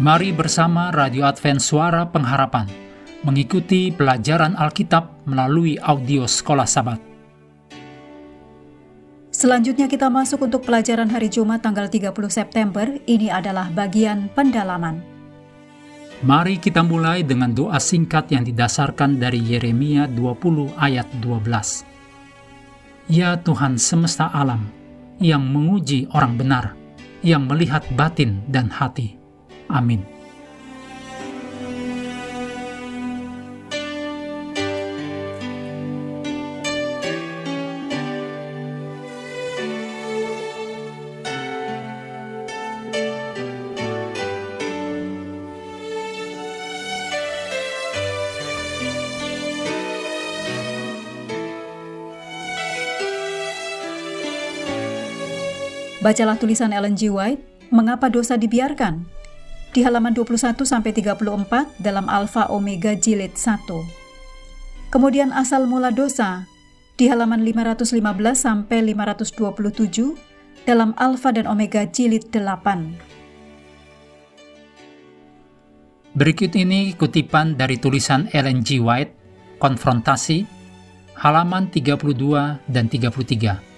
Mari bersama Radio Advent Suara Pengharapan mengikuti pelajaran Alkitab melalui audio Sekolah Sabat. Selanjutnya kita masuk untuk pelajaran hari Jumat tanggal 30 September. Ini adalah bagian pendalaman. Mari kita mulai dengan doa singkat yang didasarkan dari Yeremia 20 ayat 12. Ya Tuhan semesta alam, yang menguji orang benar, yang melihat batin dan hati Amin. Bacalah tulisan Ellen G. White, Mengapa dosa dibiarkan? Di halaman 21 sampai 34 dalam Alfa Omega Jilid 1. Kemudian asal mula dosa di halaman 515 sampai 527 dalam Alfa dan Omega Jilid 8. Berikut ini kutipan dari tulisan Ellen G. White, Konfrontasi, halaman 32 dan 33.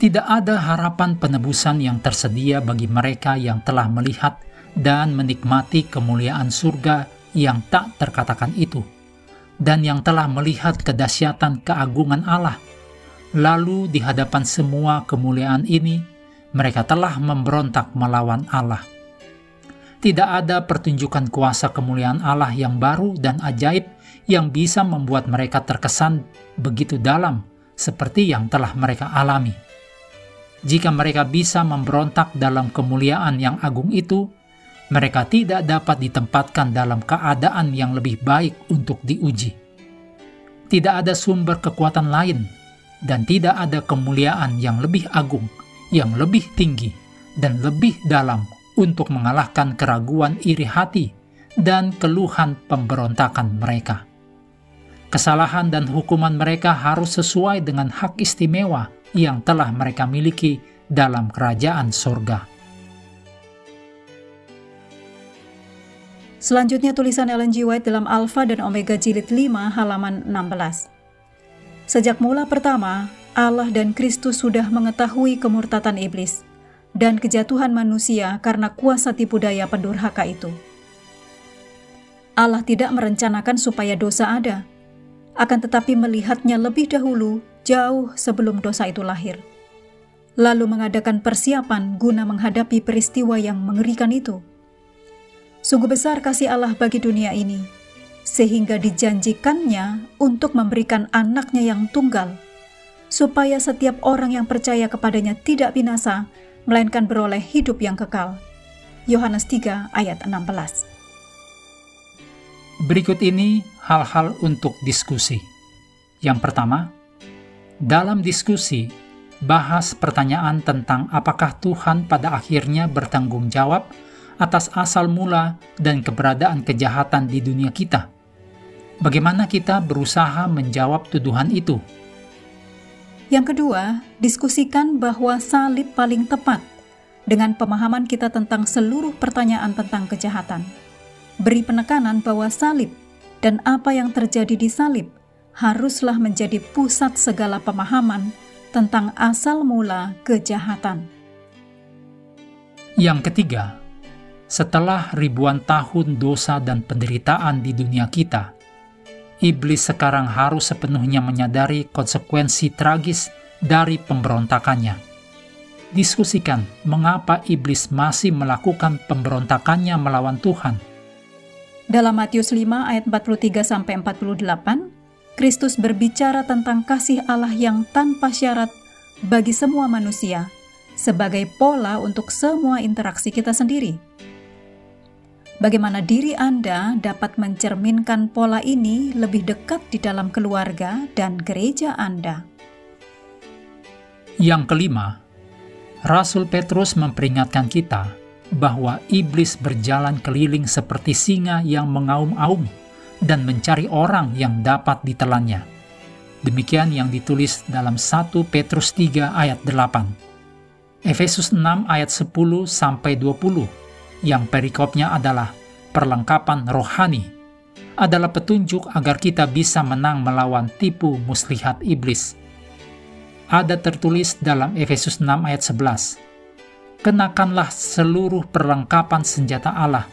Tidak ada harapan penebusan yang tersedia bagi mereka yang telah melihat dan menikmati kemuliaan surga yang tak terkatakan itu, dan yang telah melihat kedahsyatan keagungan Allah. Lalu, di hadapan semua kemuliaan ini, mereka telah memberontak melawan Allah. Tidak ada pertunjukan kuasa kemuliaan Allah yang baru dan ajaib yang bisa membuat mereka terkesan begitu dalam, seperti yang telah mereka alami. Jika mereka bisa memberontak dalam kemuliaan yang agung itu, mereka tidak dapat ditempatkan dalam keadaan yang lebih baik untuk diuji. Tidak ada sumber kekuatan lain, dan tidak ada kemuliaan yang lebih agung, yang lebih tinggi, dan lebih dalam untuk mengalahkan keraguan iri hati dan keluhan pemberontakan mereka. Kesalahan dan hukuman mereka harus sesuai dengan hak istimewa yang telah mereka miliki dalam kerajaan sorga. Selanjutnya tulisan Ellen G. White dalam Alpha dan Omega Jilid 5 halaman 16. Sejak mula pertama, Allah dan Kristus sudah mengetahui kemurtatan iblis dan kejatuhan manusia karena kuasa tipu daya pendurhaka itu. Allah tidak merencanakan supaya dosa ada, akan tetapi melihatnya lebih dahulu jauh sebelum dosa itu lahir. Lalu mengadakan persiapan guna menghadapi peristiwa yang mengerikan itu Sungguh besar kasih Allah bagi dunia ini, sehingga dijanjikannya untuk memberikan anaknya yang tunggal, supaya setiap orang yang percaya kepadanya tidak binasa, melainkan beroleh hidup yang kekal. Yohanes 3 ayat 16 Berikut ini hal-hal untuk diskusi. Yang pertama, dalam diskusi, bahas pertanyaan tentang apakah Tuhan pada akhirnya bertanggung jawab atas asal mula dan keberadaan kejahatan di dunia kita. Bagaimana kita berusaha menjawab tuduhan itu? Yang kedua, diskusikan bahwa salib paling tepat dengan pemahaman kita tentang seluruh pertanyaan tentang kejahatan. Beri penekanan bahwa salib dan apa yang terjadi di salib haruslah menjadi pusat segala pemahaman tentang asal mula kejahatan. Yang ketiga, setelah ribuan tahun dosa dan penderitaan di dunia kita, iblis sekarang harus sepenuhnya menyadari konsekuensi tragis dari pemberontakannya. Diskusikan mengapa iblis masih melakukan pemberontakannya melawan Tuhan. Dalam Matius 5 ayat 43 sampai 48, Kristus berbicara tentang kasih Allah yang tanpa syarat bagi semua manusia sebagai pola untuk semua interaksi kita sendiri Bagaimana diri Anda dapat mencerminkan pola ini lebih dekat di dalam keluarga dan gereja Anda? Yang kelima, Rasul Petrus memperingatkan kita bahwa iblis berjalan keliling seperti singa yang mengaum-aum dan mencari orang yang dapat ditelannya. Demikian yang ditulis dalam 1 Petrus 3 ayat 8. Efesus 6 ayat 10 sampai 20 yang perikopnya adalah perlengkapan rohani, adalah petunjuk agar kita bisa menang melawan tipu muslihat iblis. Ada tertulis dalam Efesus 6 ayat 11, Kenakanlah seluruh perlengkapan senjata Allah,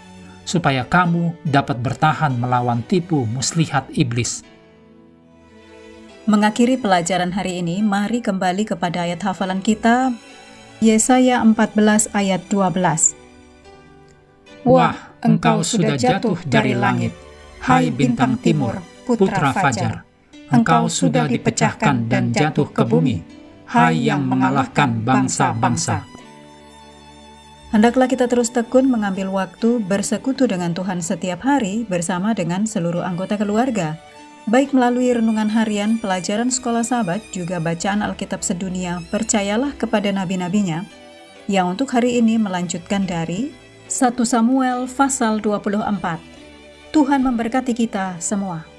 supaya kamu dapat bertahan melawan tipu muslihat iblis. Mengakhiri pelajaran hari ini, mari kembali kepada ayat hafalan kita, Yesaya 14 ayat 12. Wah, engkau sudah jatuh dari langit, hai bintang timur, putra fajar. Engkau sudah dipecahkan dan jatuh ke bumi, hai yang mengalahkan bangsa-bangsa. Hendaklah kita terus tekun mengambil waktu bersekutu dengan Tuhan setiap hari bersama dengan seluruh anggota keluarga. Baik melalui renungan harian, pelajaran sekolah sahabat, juga bacaan Alkitab sedunia, percayalah kepada nabi-nabinya, yang untuk hari ini melanjutkan dari 1 Samuel pasal 24. Tuhan memberkati kita semua.